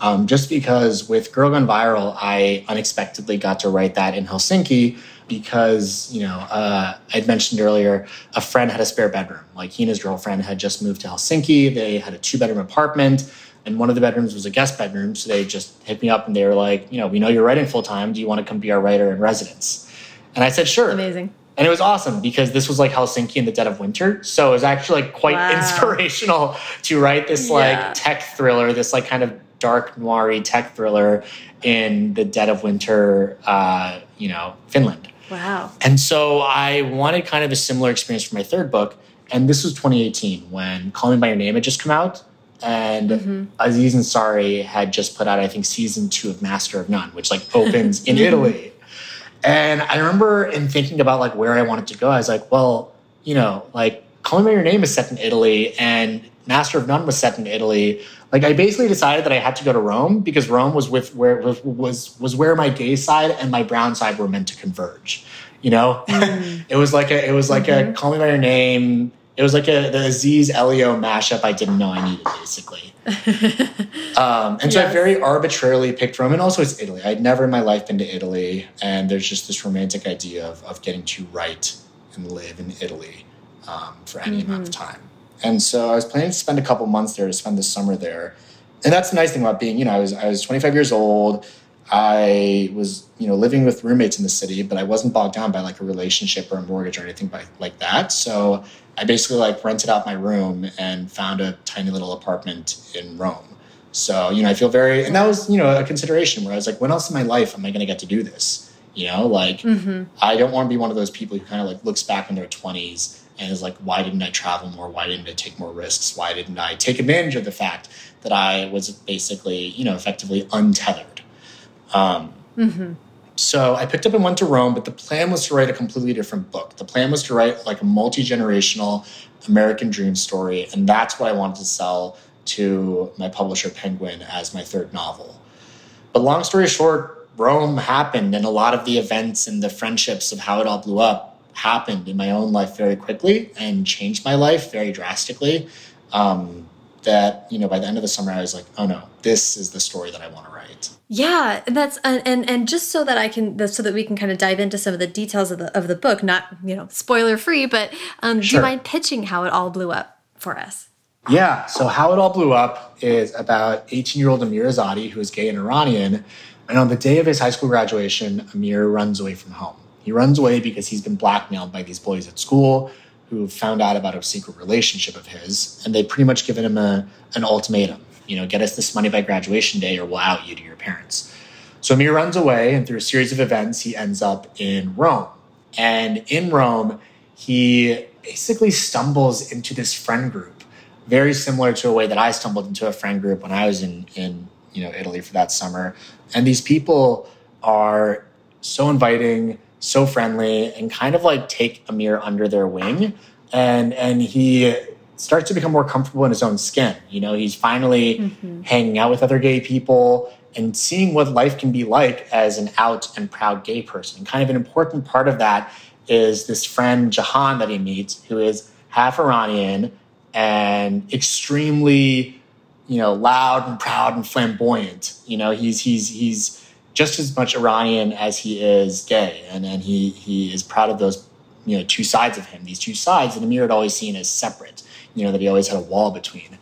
Um, just because with Girl Gone Viral, I unexpectedly got to write that in Helsinki because you know uh, I'd mentioned earlier a friend had a spare bedroom. Like he and his girlfriend had just moved to Helsinki. They had a two bedroom apartment and one of the bedrooms was a guest bedroom. So they just hit me up and they were like, you know, we know you're writing full time. Do you want to come be our writer in residence? And I said, sure.
Amazing.
And it was awesome because this was like Helsinki in the dead of winter. So it was actually like quite wow. *laughs* inspirational to write this like yeah. tech thriller, this like kind of dark noir tech thriller in the dead of winter, uh, you know, Finland.
Wow.
And so I wanted kind of a similar experience for my third book. And this was 2018 when Call Me By Your Name had just come out and mm-hmm. Aziz Ansari had just put out, I think, season two of Master of None, which like opens in. *laughs* Italy. And I remember in thinking about like where I wanted to go, I was like, well, you know, like Call Me by Your Name is set in Italy, and Master of None was set in Italy. Like I basically decided that I had to go to Rome because Rome was with where was was where my gay side and my brown side were meant to converge. You know, mm. *laughs* it was like a it was like mm-hmm. a Call Me by Your Name it was like a the Aziz Elio mashup I didn't know I needed, basically. *laughs* um, and so yes. I very arbitrarily picked Rome, and also it's Italy. I'd never in my life been to Italy, and there's just this romantic idea of, of getting to write and live in Italy um, for any mm-hmm. amount of time. And so I was planning to spend a couple months there to spend the summer there. And that's the nice thing about being, you know, I was I was 25 years old. I was, you know, living with roommates in the city, but I wasn't bogged down by like a relationship or a mortgage or anything by, like that. So I basically like rented out my room and found a tiny little apartment in Rome. So, you know, I feel very, and that was, you know, a consideration where I was like, when else in my life am I going to get to do this? You know, like mm-hmm. I don't want to be one of those people who kind of like looks back in their 20s and is like, why didn't I travel more? Why didn't I take more risks? Why didn't I take advantage of the fact that I was basically, you know, effectively untethered? Um, mm-hmm. So I picked up and went to Rome, but the plan was to write a completely different book. The plan was to write like a multi generational American dream story, and that's what I wanted to sell to my publisher Penguin as my third novel. But long story short, Rome happened, and a lot of the events and the friendships of how it all blew up happened in my own life very quickly and changed my life very drastically. Um, that you know, by the end of the summer, I was like, "Oh no, this is the story that I want to write."
Yeah, and that's and and just so that I can so that we can kind of dive into some of the details of the of the book, not you know spoiler free, but um, sure. do you mind pitching how it all blew up for us?
Yeah, so how it all blew up is about 18 year old Amir Azadi, who is gay and Iranian, and on the day of his high school graduation, Amir runs away from home. He runs away because he's been blackmailed by these boys at school who found out about a secret relationship of his, and they've pretty much given him a, an ultimatum you know, get us this money by graduation day or we'll out you to your parents. So Amir runs away, and through a series of events, he ends up in Rome. And in Rome, he basically stumbles into this friend group, very similar to a way that I stumbled into a friend group when I was in, in you know, Italy for that summer. And these people are so inviting, so friendly, and kind of like take Amir under their wing. And and he starts to become more comfortable in his own skin. You know, he's finally mm-hmm. hanging out with other gay people and seeing what life can be like as an out and proud gay person. And kind of an important part of that is this friend Jahan that he meets, who is half Iranian and extremely, you know, loud and proud and flamboyant. You know, he's he's he's just as much Iranian as he is gay, and and he he is proud of those, you know, two sides of him. These two sides that Amir had always seen as separate. You know, that he always had a wall between.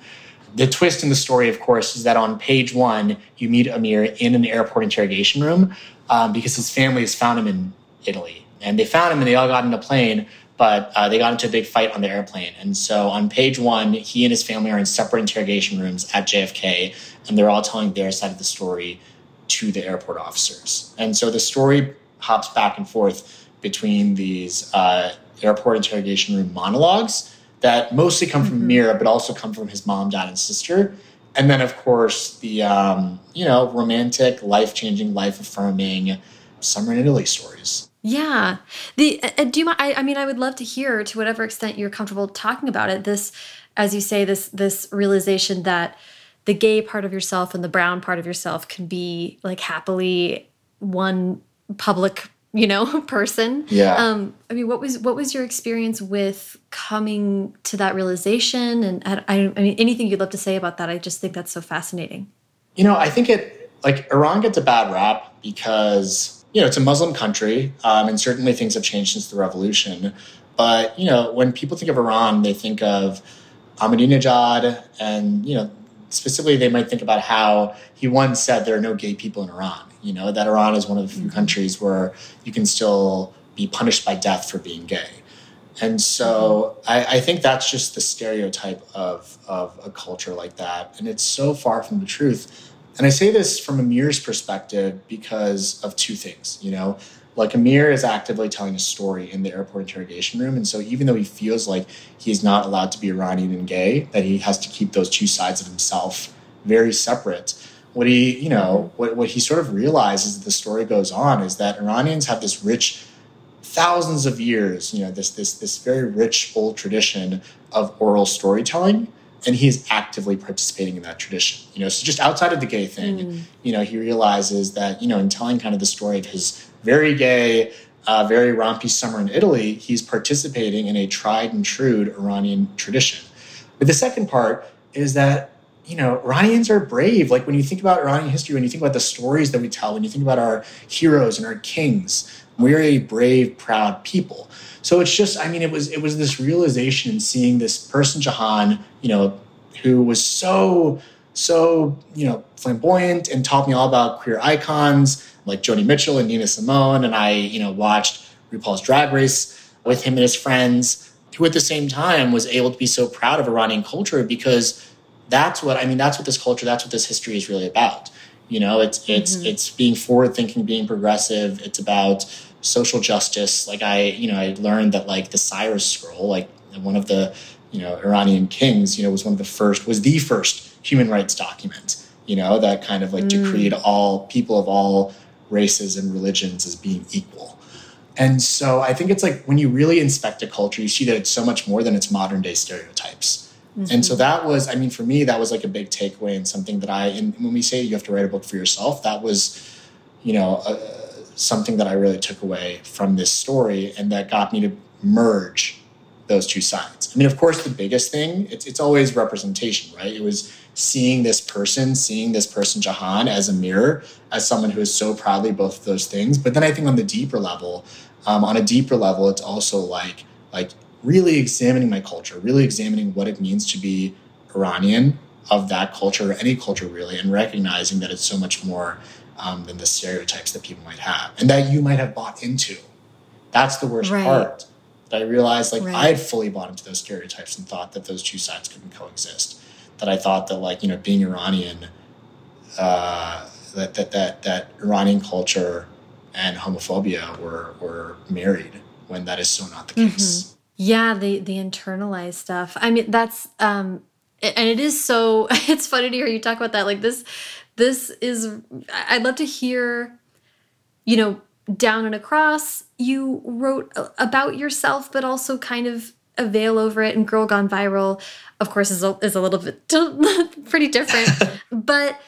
The twist in the story, of course, is that on page one, you meet Amir in an airport interrogation room um, because his family has found him in Italy. And they found him and they all got in a plane, but uh, they got into a big fight on the airplane. And so on page one, he and his family are in separate interrogation rooms at JFK, and they're all telling their side of the story to the airport officers. And so the story hops back and forth between these uh, airport interrogation room monologues that mostly come from mm-hmm. Mira, but also come from his mom, dad, and sister. And then, of course, the um, you know romantic, life changing, life affirming summer in Italy stories.
Yeah. The uh, do you mind? I, I mean, I would love to hear to whatever extent you're comfortable talking about it. This, as you say, this this realization that the gay part of yourself and the brown part of yourself can be like happily one public you know *laughs* person.
Yeah.
Um i mean what was what was your experience with coming to that realization? And I, I mean anything you'd love to say about that? I just think that's so fascinating.
You know i think it like iran gets a bad rap because you know it's a muslim country um, and certainly things have changed since the revolution. But you know when people think of iran they think of ahmadinejad and you know specifically they might think about how he once said there are no gay people in iran you know, that Iran is one of the few mm-hmm. countries where you can still be punished by death for being gay. And so mm-hmm. I, I, think that's just the stereotype of, of a culture like that. And it's so far from the truth. And I say this from Amir's perspective because of two things, you know, like Amir is actively telling a story in the airport interrogation room. And so even though he feels like he's not allowed to be Iranian and gay, that he has to keep those two sides of himself very separate, what he, you know, what, what he sort of realizes as the story goes on is that Iranians have this rich, thousands of years, you know, this this this very rich old tradition of oral storytelling, and he is actively participating in that tradition. You know, so just outside of the gay thing, mm. you know, he realizes that you know, in telling kind of the story of his very gay. Uh, very rompy summer in Italy, he's participating in a tried and true Iranian tradition. But the second part is that you know, Iranians are brave. Like when you think about Iranian history, when you think about the stories that we tell, when you think about our heroes and our kings, we're a brave, proud people. So it's just, I mean, it was it was this realization and seeing this person, Jahan, you know, who was so, so, you know, flamboyant and taught me all about queer icons like Joni Mitchell and Nina Simone. And I, you know, watched RuPaul's Drag Race with him and his friends, who at the same time was able to be so proud of Iranian culture because that's what I mean. That's what this culture, that's what this history is really about. You know, it's it's mm-hmm. it's being forward thinking, being progressive. It's about social justice. Like I, you know, I learned that like the Cyrus scroll, like one of the you know Iranian kings, you know, was one of the first, was the first human rights document. You know, that kind of like mm. to create all people of all races and religions as being equal. And so I think it's like when you really inspect a culture, you see that it's so much more than its modern day stereotypes. Mm-hmm. And so that was, I mean, for me, that was like a big takeaway and something that I, and when we say you have to write a book for yourself, that was, you know, uh, something that I really took away from this story and that got me to merge those two sides. I mean, of course, the biggest thing, it's, it's always representation, right? It was seeing this person, seeing this person, Jahan, as a mirror, as someone who is so proudly both of those things. But then I think on the deeper level, um, on a deeper level, it's also like, like really examining my culture, really examining what it means to be Iranian of that culture or any culture really, and recognizing that it's so much more um, than the stereotypes that people might have and that you might have bought into. That's the worst right. part. That I realized like right. I had fully bought into those stereotypes and thought that those two sides couldn't coexist. That I thought that like, you know, being Iranian, uh, that, that, that, that Iranian culture and homophobia were, were married when that is so not the case. Mm-hmm.
Yeah, the the internalized stuff. I mean, that's um and it is so *laughs* it's funny to hear you talk about that. Like this this is I'd love to hear you know, down and across you wrote about yourself but also kind of a veil over it and Girl Gone Viral of course is a, is a little bit *laughs* pretty different. *laughs* but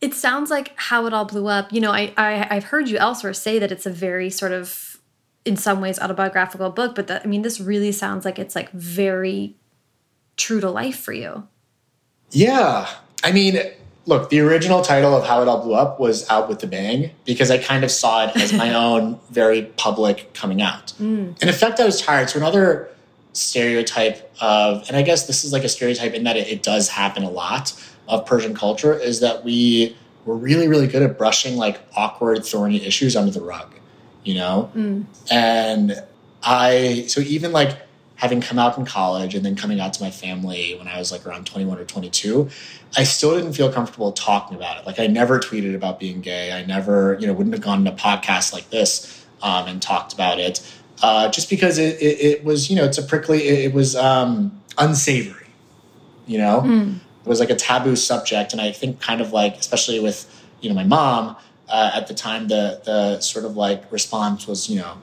it sounds like how it all blew up. You know, I, I I've heard you elsewhere say that it's a very sort of in some ways autobiographical book, but that, I mean, this really sounds like it's like very true to life for you.
Yeah. I mean, look, the original title of How It All Blew Up was Out with the Bang because I kind of saw it as my *laughs* own very public coming out. Mm. In effect, I was tired. So another stereotype of, and I guess this is like a stereotype in that it, it does happen a lot of Persian culture, is that we were really, really good at brushing like awkward, thorny issues under the rug, you know? Mm. And I, so even like having come out in college and then coming out to my family when I was like around 21 or 22, I still didn't feel comfortable talking about it. Like I never tweeted about being gay. I never, you know, wouldn't have gone to podcasts like this um, and talked about it. Uh, just because it, it, it, was, you know, it's a prickly, it, it was um, unsavory, you know? Mm. It was like a taboo subject. And I think kind of like, especially with, you know, my mom, uh, at the time, the, the sort of like response was, you know,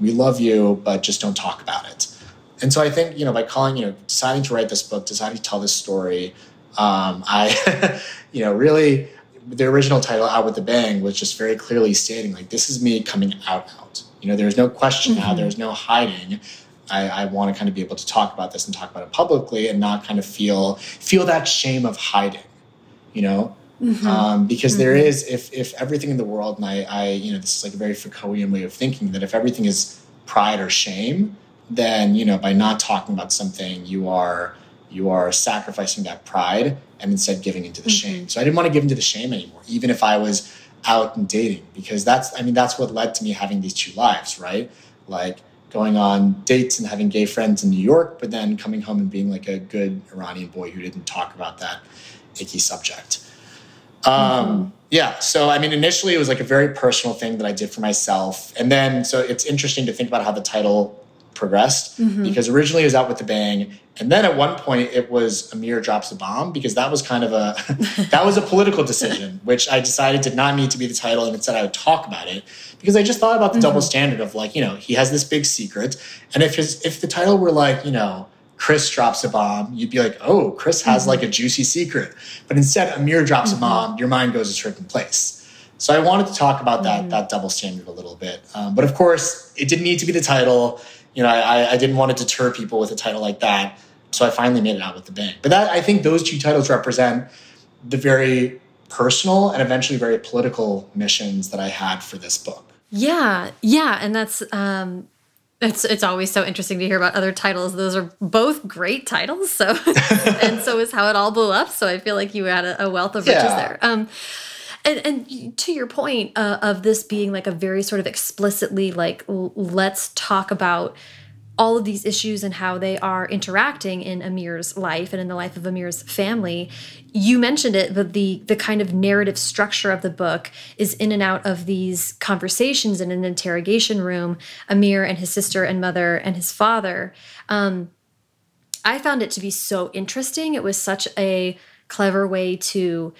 we love you, but just don't talk about it and so I think you know by calling you know deciding to write this book, deciding to tell this story, um, I *laughs* you know really the original title "Out with the Bang" was just very clearly stating like this is me coming out out. You know, there's no question mm-hmm. now, there's no hiding. I, I want to kind of be able to talk about this and talk about it publicly and not kind of feel feel that shame of hiding. You know, Mm-hmm. Um, because mm-hmm. there is if if everything in the world and I, I you know this is like a very Foucaultian way of thinking that if everything is pride or shame then you know by not talking about something you are you are sacrificing that pride and instead giving into the mm-hmm. shame so i didn't want to give into the shame anymore even if i was out and dating because that's i mean that's what led to me having these two lives right like going on dates and having gay friends in new york but then coming home and being like a good iranian boy who didn't talk about that icky subject um, mm-hmm. yeah so i mean initially it was like a very personal thing that i did for myself and then so it's interesting to think about how the title progressed mm-hmm. because originally it was out with the bang and then at one point it was amir drops a bomb because that was kind of a *laughs* that was a political decision *laughs* which i decided did not need to be the title and instead i would talk about it because i just thought about the mm-hmm. double standard of like you know he has this big secret and if his if the title were like you know chris drops a bomb you'd be like oh chris has mm-hmm. like a juicy secret but instead amir drops a mm-hmm. bomb your mind goes a certain place so I wanted to talk about that mm-hmm. that double standard a little bit, um, but of course, it didn't need to be the title you know, I, I didn't want to deter people with a title like that. So I finally made it out with the bang. But that I think those two titles represent the very personal and eventually very political missions that I had for this book.
Yeah, yeah, and that's um it's it's always so interesting to hear about other titles. Those are both great titles. So *laughs* and so is how it all blew up. So I feel like you had a, a wealth of riches yeah. there. Um and, and to your point uh, of this being like a very sort of explicitly like let's talk about all of these issues and how they are interacting in Amir's life and in the life of Amir's family. You mentioned it, but the the kind of narrative structure of the book is in and out of these conversations in an interrogation room. Amir and his sister and mother and his father. Um, I found it to be so interesting. It was such a clever way to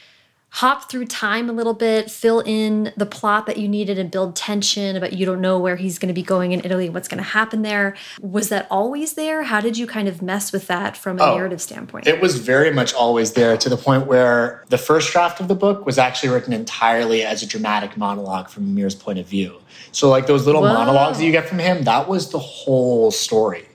hop through time a little bit, fill in the plot that you needed and build tension but you don't know where he's going to be going in Italy, what's going to happen there. Was that always there? How did you kind of mess with that from a oh, narrative standpoint?
It was very much always there to the point where the first draft of the book was actually written entirely as a dramatic monologue from Amir's point of view. So like those little Whoa. monologues that you get from him, that was the whole story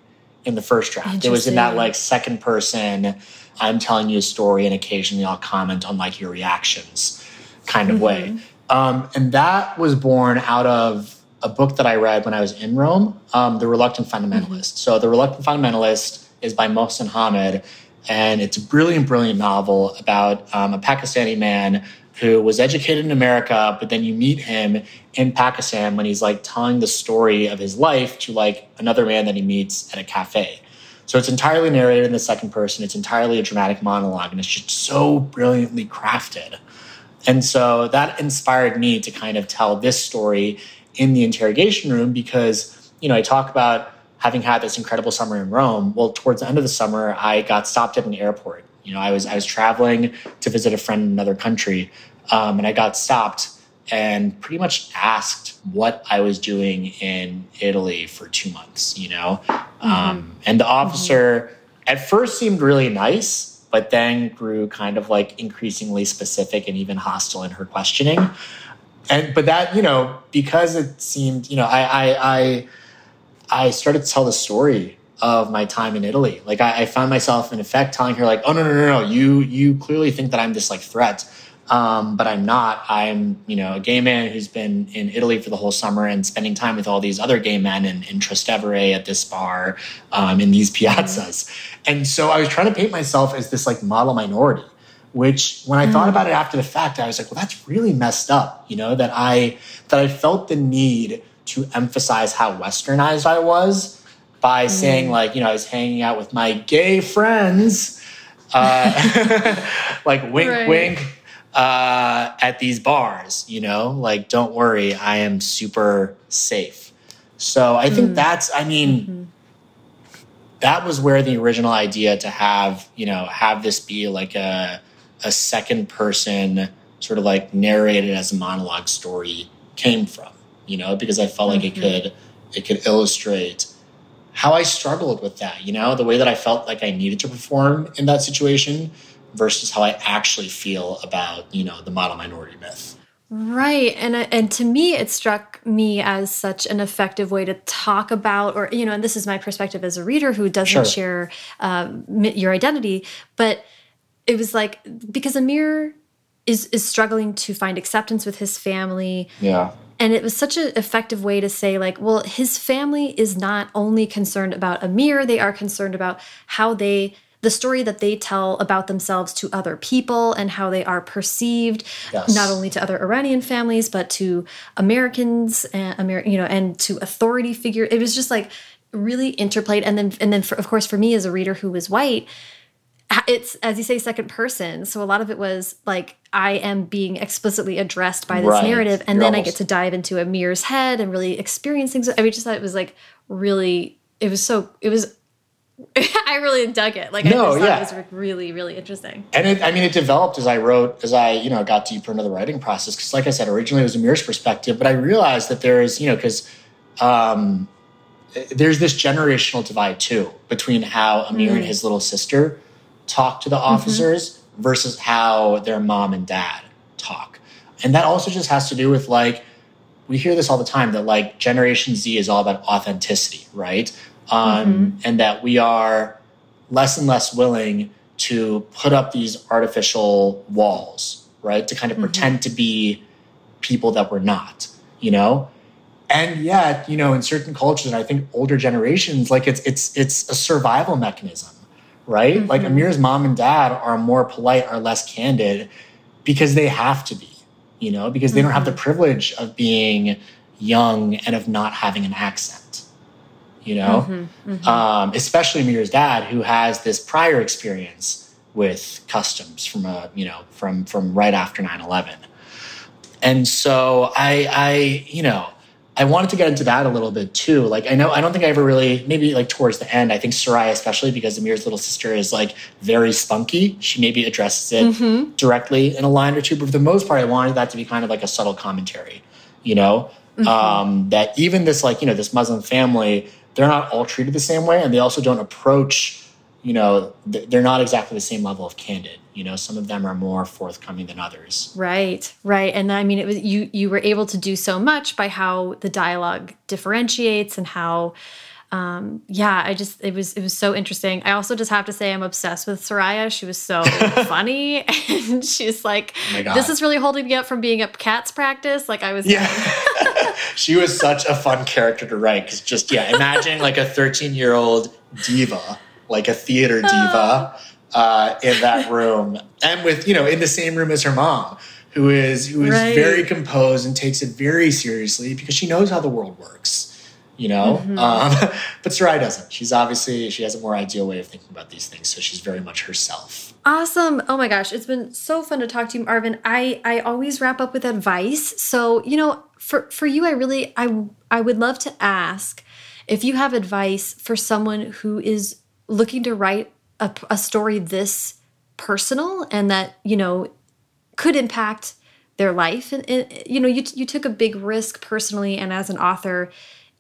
in the first draft. It was in that like second person I'm telling you a story and occasionally I'll comment on like your reactions kind of mm-hmm. way. Um, and that was born out of a book that I read when I was in Rome, um, The Reluctant Fundamentalist. Mm-hmm. So, The Reluctant Fundamentalist is by Mohsin Hamid, and it's a brilliant, brilliant novel about um, a Pakistani man who was educated in America, but then you meet him in Pakistan when he's like telling the story of his life to like another man that he meets at a cafe. So it's entirely narrated in the second person. It's entirely a dramatic monologue, and it's just so brilliantly crafted. And so that inspired me to kind of tell this story in the interrogation room because, you know, I talk about having had this incredible summer in Rome. Well, towards the end of the summer, I got stopped at an airport. You know, I was I was traveling to visit a friend in another country, um, and I got stopped and pretty much asked what I was doing in Italy for two months, you know? Mm-hmm. Um, and the officer mm-hmm. at first seemed really nice, but then grew kind of like increasingly specific and even hostile in her questioning. And, but that, you know, because it seemed, you know, I, I, I I started to tell the story of my time in Italy. Like I, I, found myself in effect telling her like, oh no, no, no, no, you you clearly think that I'm this like threat. Um, but I'm not. I'm, you know, a gay man who's been in Italy for the whole summer and spending time with all these other gay men in, in Trastevere at this bar, um, in these *laughs* piazzas. And so I was trying to paint myself as this like model minority, which when I mm. thought about it after the fact, I was like, well, that's really messed up, you know, that I that I felt the need to emphasize how westernized I was by mm. saying like, you know, I was hanging out with my gay friends, uh, *laughs* like wink, right. wink, uh, at these bars. You know, like don't worry, I am super safe. So I think mm. that's, I mean. Mm-hmm. That was where the original idea to have, you know, have this be like a a second person sort of like narrated as a monologue story came from, you know, because I felt like mm-hmm. it could it could illustrate how I struggled with that, you know, the way that I felt like I needed to perform in that situation versus how I actually feel about, you know, the model minority myth.
Right. And and to me it struck me as such an effective way to talk about or you know, and this is my perspective as a reader who doesn't sure. share um, your identity, but it was like because Amir is is struggling to find acceptance with his family.
Yeah
and it was such an effective way to say like well his family is not only concerned about amir they are concerned about how they the story that they tell about themselves to other people and how they are perceived yes. not only to other iranian families but to americans and Amer you know and to authority figure it was just like really interplayed and then and then for, of course for me as a reader who was white it's as you say second person so a lot of it was like i am being explicitly addressed by this right. narrative and You're then almost... i get to dive into amir's head and really experience things i mean just thought it was like really it was so it was *laughs* I really dug it. Like no, I just yeah. it was really, really interesting.
And it, I mean, it developed as I wrote, as I, you know, got deeper into the writing process. Because, like I said, originally it was Amir's perspective, but I realized that there is, you know, because um, there's this generational divide too between how Amir mm. and his little sister talk to the mm-hmm. officers mm-hmm. versus how their mom and dad talk. And that also just has to do with like, we hear this all the time that like Generation Z is all about authenticity, right? Um, mm-hmm. And that we are less and less willing to put up these artificial walls, right? To kind of mm-hmm. pretend to be people that we're not, you know? And yet, you know, in certain cultures, and I think older generations, like it's it's it's a survival mechanism right? Mm-hmm. Like Amir's mom and dad are more polite, are less candid because they have to be, you know, because they don't have the mm-hmm. privilege of being young and of not having an accent, you know? Mm-hmm. mm-hmm. Um, especially Amir's dad, who has this prior experience with customs from a, you know, from from right after 9-11. And so I I, you know, I wanted to get into that a little bit too. Like I know I don't think I ever really maybe like towards the end. I think Soraya, especially because Amir's little sister is like very spunky. She maybe addresses it mm-hmm. directly in a line or two, but for the most part, I wanted that to be kind of like a subtle commentary. You know, mm-hmm. um, that even this like you know this Muslim family, they're not all treated the same way, and they also don't approach. You know, they're not exactly the same level of candid you know some of them are more forthcoming than others
right right and i mean it was you you were able to do so much by how the dialogue differentiates and how um, yeah, I just it was it was so interesting. I also just have to say I'm obsessed with Soraya. She was so *laughs* funny, and she's like, oh "This is really holding me up from being at cats practice." Like I was,
yeah. *laughs* she was such a fun character to write because just yeah, imagine like a 13 year old diva, like a theater *laughs* diva. uh, in that room, and with you know in the same room as her mom, who is who is right. very composed and takes it very seriously because she knows how the world works. You know, mm-hmm. um, *laughs* but Soraya doesn't. She's obviously she has a more ideal way of thinking about these things, so she's very much herself.
Awesome. Oh my gosh, it's been so fun to talk to you, Arvin. I I always wrap up with advice. So, you know, for for you I really I I would love to ask if you have advice for someone who is looking to write a, a story this personal and that you know could impact their life and, and, you know you, you took a big risk personally and as an author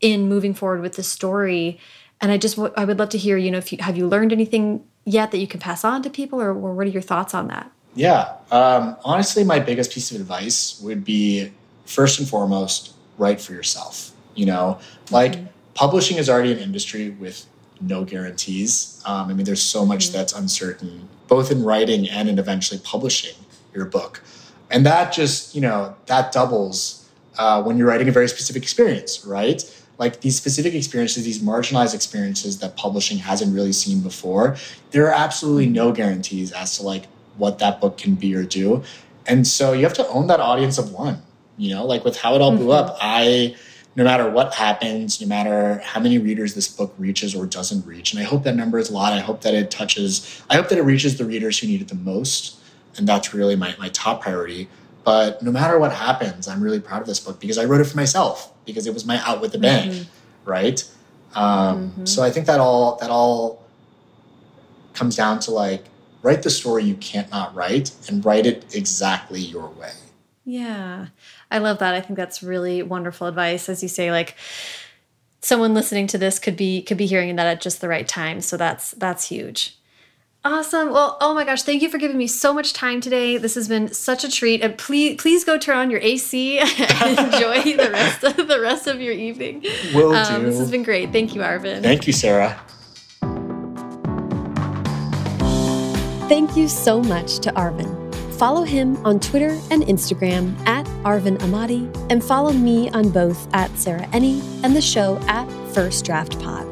in moving forward with the story and i just i would love to hear you know if you have you learned anything yet that you can pass on to people or, or what are your thoughts on that
yeah um, honestly my biggest piece of advice would be first and foremost write for yourself you know like mm -hmm publishing is already an industry with no guarantees. Um, I mean, there's so much mm-hmm. that's uncertain, both in writing and in eventually publishing your book. And that just, you know, that doubles uh, when you're writing a very specific experience, right? Like these specific experiences, these marginalized experiences that publishing hasn't really seen before, there are absolutely no guarantees as to like what that book can be or do. And so you have to own that audience of one, you know, like with how it all blew mm-hmm. up. I, no matter what happens, no matter how many readers this book reaches or doesn't reach. And I hope that number is a lot. I hope that it touches, I hope that it reaches the readers who need it the most. And that's really my, my top priority. But no matter what happens, I'm really proud of this book because I wrote it for myself, because it was my out with the bang, mm-hmm. right? Um, mm-hmm. So I think that all that all comes down to like write the story you can't not write and write it exactly your way.
Yeah. I love that. I think that's really wonderful advice. As you say, like someone listening to this could be could be hearing that at just the right time. So that's that's huge. Awesome. Well, oh my gosh, thank you for giving me so much time today. This has been such a treat. And please please go turn on your AC *laughs* and enjoy *laughs* the rest of the rest of your evening.
Will um,
do. This has been great. Thank you, Arvin.
Thank you, Sarah.
Thank you so much to Arvin. Follow him on Twitter and Instagram at Arvin Ahmadi, and follow me on both at Sarah Enni and the show at First Draft Pod.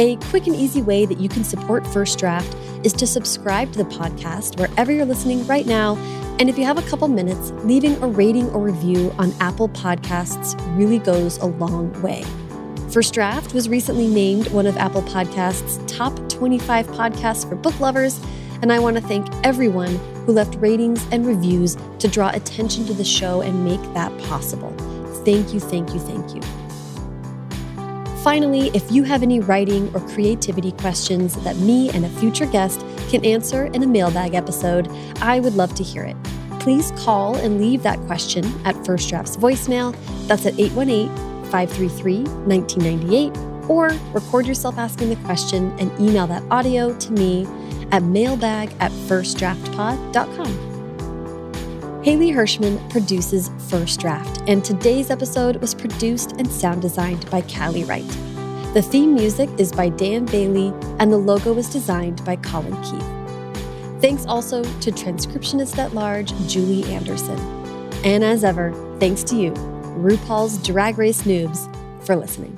A quick and easy way that you can support First Draft is to subscribe to the podcast wherever you're listening right now. And if you have a couple minutes, leaving a rating or review on Apple Podcasts really goes a long way. First Draft was recently named one of Apple Podcasts' top 25 podcasts for book lovers and I want to thank everyone who left ratings and reviews to draw attention to the show and make that possible. Thank you, thank you, thank you. Finally, if you have any writing or creativity questions that me and a future guest can answer in a mailbag episode, I would love to hear it. Please call and leave that question at First Draft's voicemail. That's at 818 533 1998, or record yourself asking the question and email that audio to me at mailbag at firstdraftpod.com. Haley Hirschman produces First Draft, and today's episode was produced and sound designed by Callie Wright. The theme music is by Dan Bailey, and the logo was designed by Colin Keith. Thanks also to transcriptionist at large Julie Anderson. And as ever, thanks to you, RuPaul's Drag Race noobs, for listening.